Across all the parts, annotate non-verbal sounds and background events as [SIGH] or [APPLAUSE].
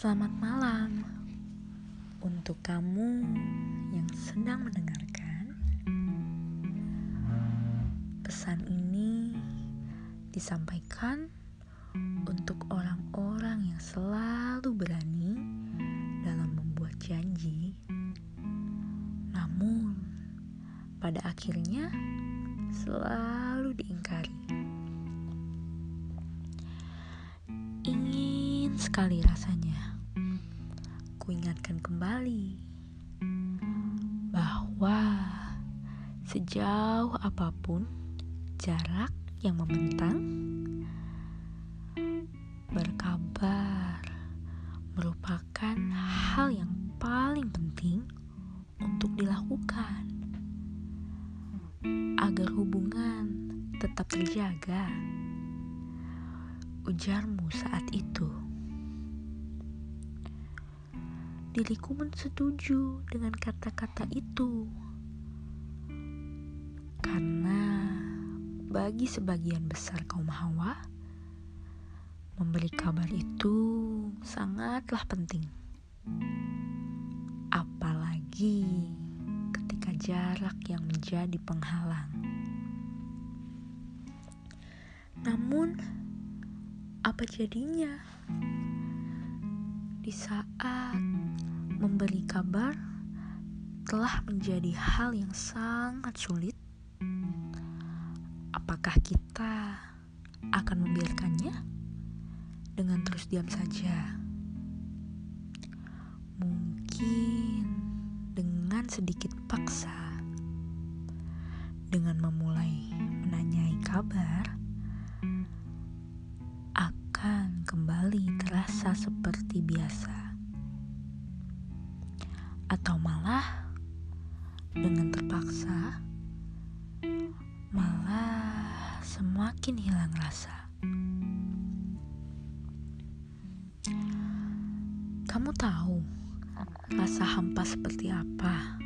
Selamat malam untuk kamu yang sedang mendengarkan. Pesan ini disampaikan untuk orang-orang yang selalu berani dalam membuat janji, namun pada akhirnya selalu diingkari. Ingin sekali rasanya kuingatkan kembali bahwa sejauh apa pun jarak yang membentang, berkabar merupakan hal yang paling penting untuk dilakukan agar hubungan tetap terjaga. Ujarmu saat itu. Diriku pun setuju dengan kata-kata itu. Karena bagi sebagian besar kaum hawa, memberi kabar itu sangatlah penting. Apalagi ketika jarak yang menjadi penghalang. Namun, apa jadinya di saat memberi kabar telah menjadi hal yang sangat sulit? Apakah kita akan membiarkannya dengan terus diam saja? Mungkin dengan sedikit paksa, dengan memulai menanyai kabar, akan kembali terasa seperti biasa, atau malah dengan terpaksa, malah semakin hilang rasa. Kamu tahu rasa hampa seperti apa?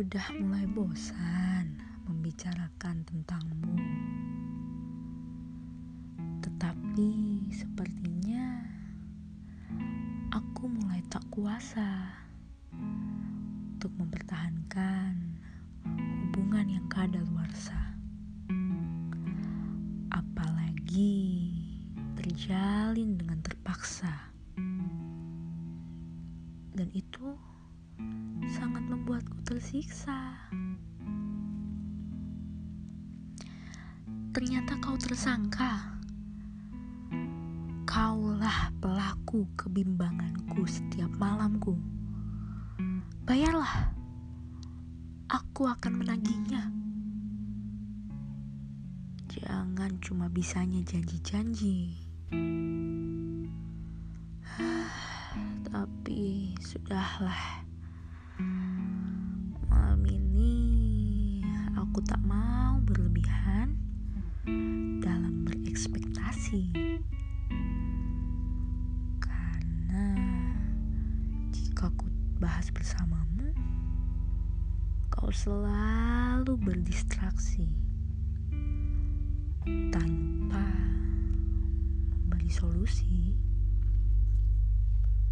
Sudah mulai bosan membicarakan tentangmu, tetapi sepertinya aku mulai tak kuasa untuk mempertahankan hubungan yang kadaluarsa. Apalagi terjalin dengan terpaksa. Membuatku tersiksa. Ternyata kau tersangka. Kaulah pelaku kebimbanganku setiap malamku. Bayarlah. Aku akan menagihnya. Jangan cuma bisanya janji-janji. [SIGHS] Tapi sudahlah. Selalu berdistraksi tanpa memberi solusi.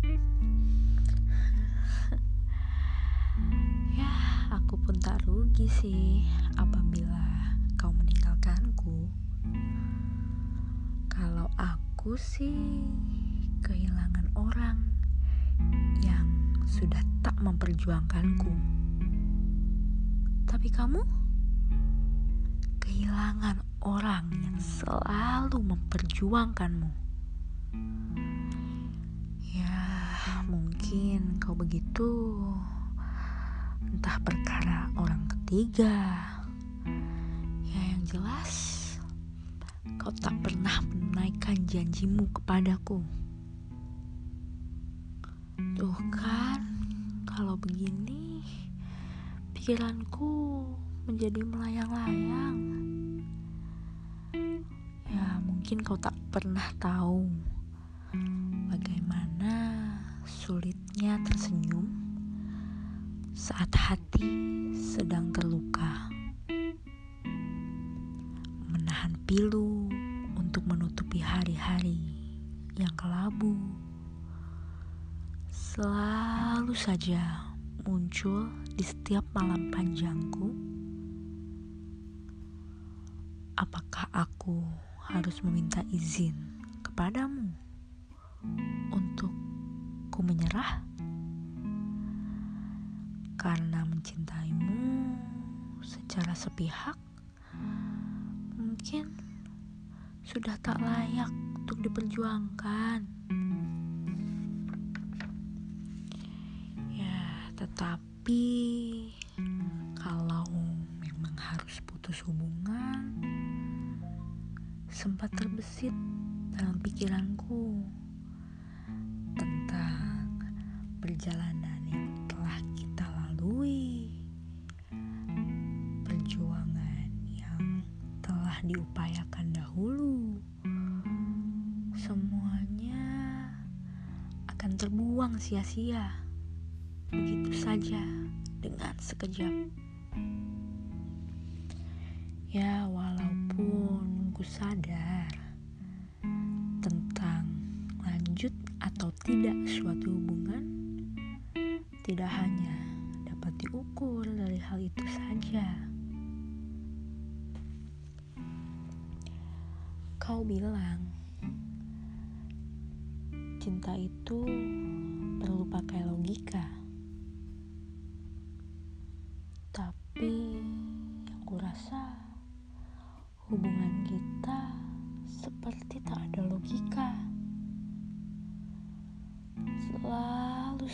[LAUGHS] ya, aku pun tak rugi sih apabila kau meninggalkanku. Kalau aku sih kehilangan orang yang sudah tak memperjuangkanku. Tapi kamu kehilangan orang yang selalu memperjuangkanmu. Ya, mungkin kau begitu entah perkara orang ketiga. Ya, yang jelas kau tak pernah menunaikan janjimu kepadaku. Tuh kan, kalau begini pikiranku menjadi melayang-layang. Ya, mungkin kau tak pernah tahu bagaimana sulitnya tersenyum saat hati sedang terluka. Menahan pilu untuk menutupi hari-hari yang kelabu. Selalu saja muncul di setiap malam panjangku. Apakah aku harus meminta izin kepadamu untuk ku menyerah karena mencintaimu secara sepihak mungkin sudah tak layak untuk diperjuangkan ya tetapi kalau memang harus putus hubungan sempat terbesit dalam pikiranku tentang perjalanan yang telah kita lalui, perjuangan yang telah diupayakan dahulu. Semuanya akan terbuang sia-sia begitu saja dengan sekejap. Ya, walaupun aku sadar tentang lanjut atau tidak suatu hubungan tidak hanya dapat diukur dari hal itu saja. Kau bilang cinta itu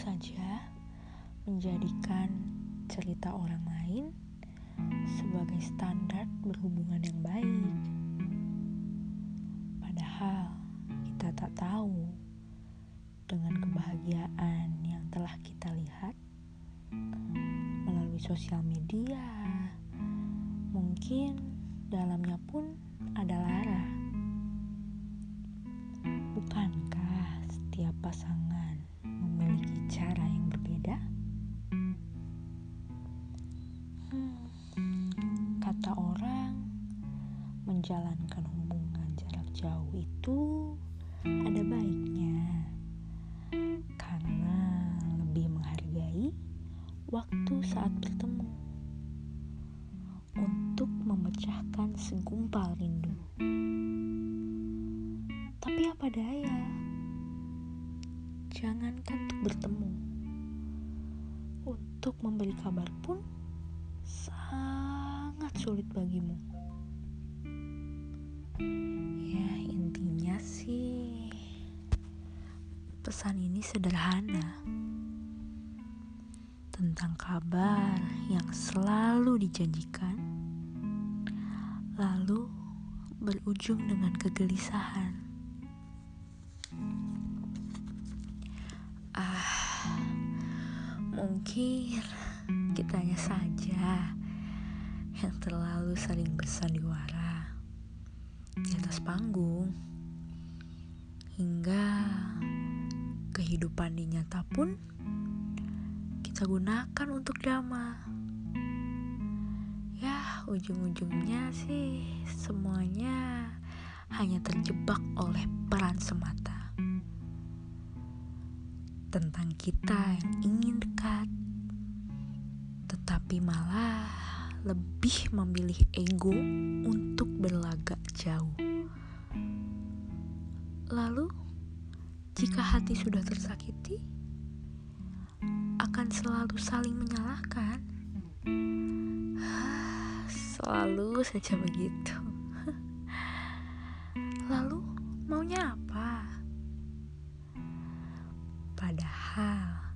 saja menjadikan cerita orang lain sebagai standar berhubungan yang baik. Padahal kita tak tahu dengan kebahagiaan yang telah kita lihat melalui sosial media. Mungkin dalamnya pun ada Lara. Bukankah setiap pasangan saat bertemu untuk memecahkan segumpal rindu. Tapi apa daya, jangankan untuk bertemu, untuk memberi kabar pun sangat sulit bagimu. Ya, intinya sih, pesan ini sederhana tentang kabar yang selalu dijanjikan, lalu berujung dengan kegelisahan. Ah, mungkin kitanya saja yang terlalu sering bersandiwara di atas panggung hingga kehidupan di nyata pun kita gunakan untuk drama. Ya, ujung-ujungnya sih semuanya hanya terjebak oleh peran semata. Tentang kita yang ingin dekat, tetapi malah lebih memilih ego untuk berlagak jauh. Lalu, jika hati sudah tersakiti, akan selalu saling menyalahkan. Selalu saja begitu. Lalu maunya apa? Padahal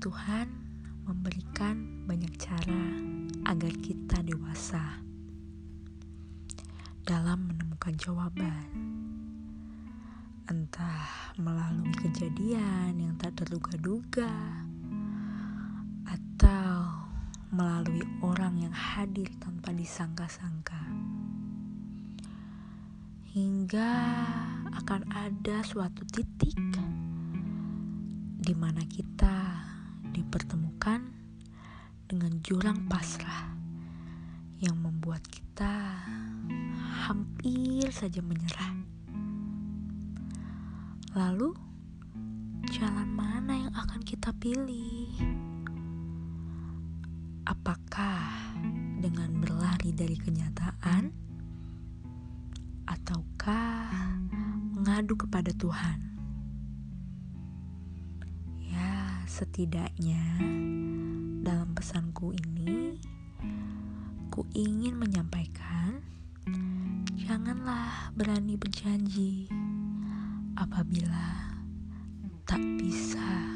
Tuhan memberikan banyak cara agar kita dewasa dalam menemukan jawaban entah melalui kejadian yang tak terduga-duga melalui orang yang hadir tanpa disangka-sangka. hingga akan ada suatu titik di mana kita dipertemukan dengan jurang pasrah yang membuat kita hampir saja menyerah. Lalu, jalan mana yang akan kita pilih? Kepada Tuhan? Ya, setidaknya dalam pesanku ini, ku ingin menyampaikan, janganlah berani berjanji apabila tak bisa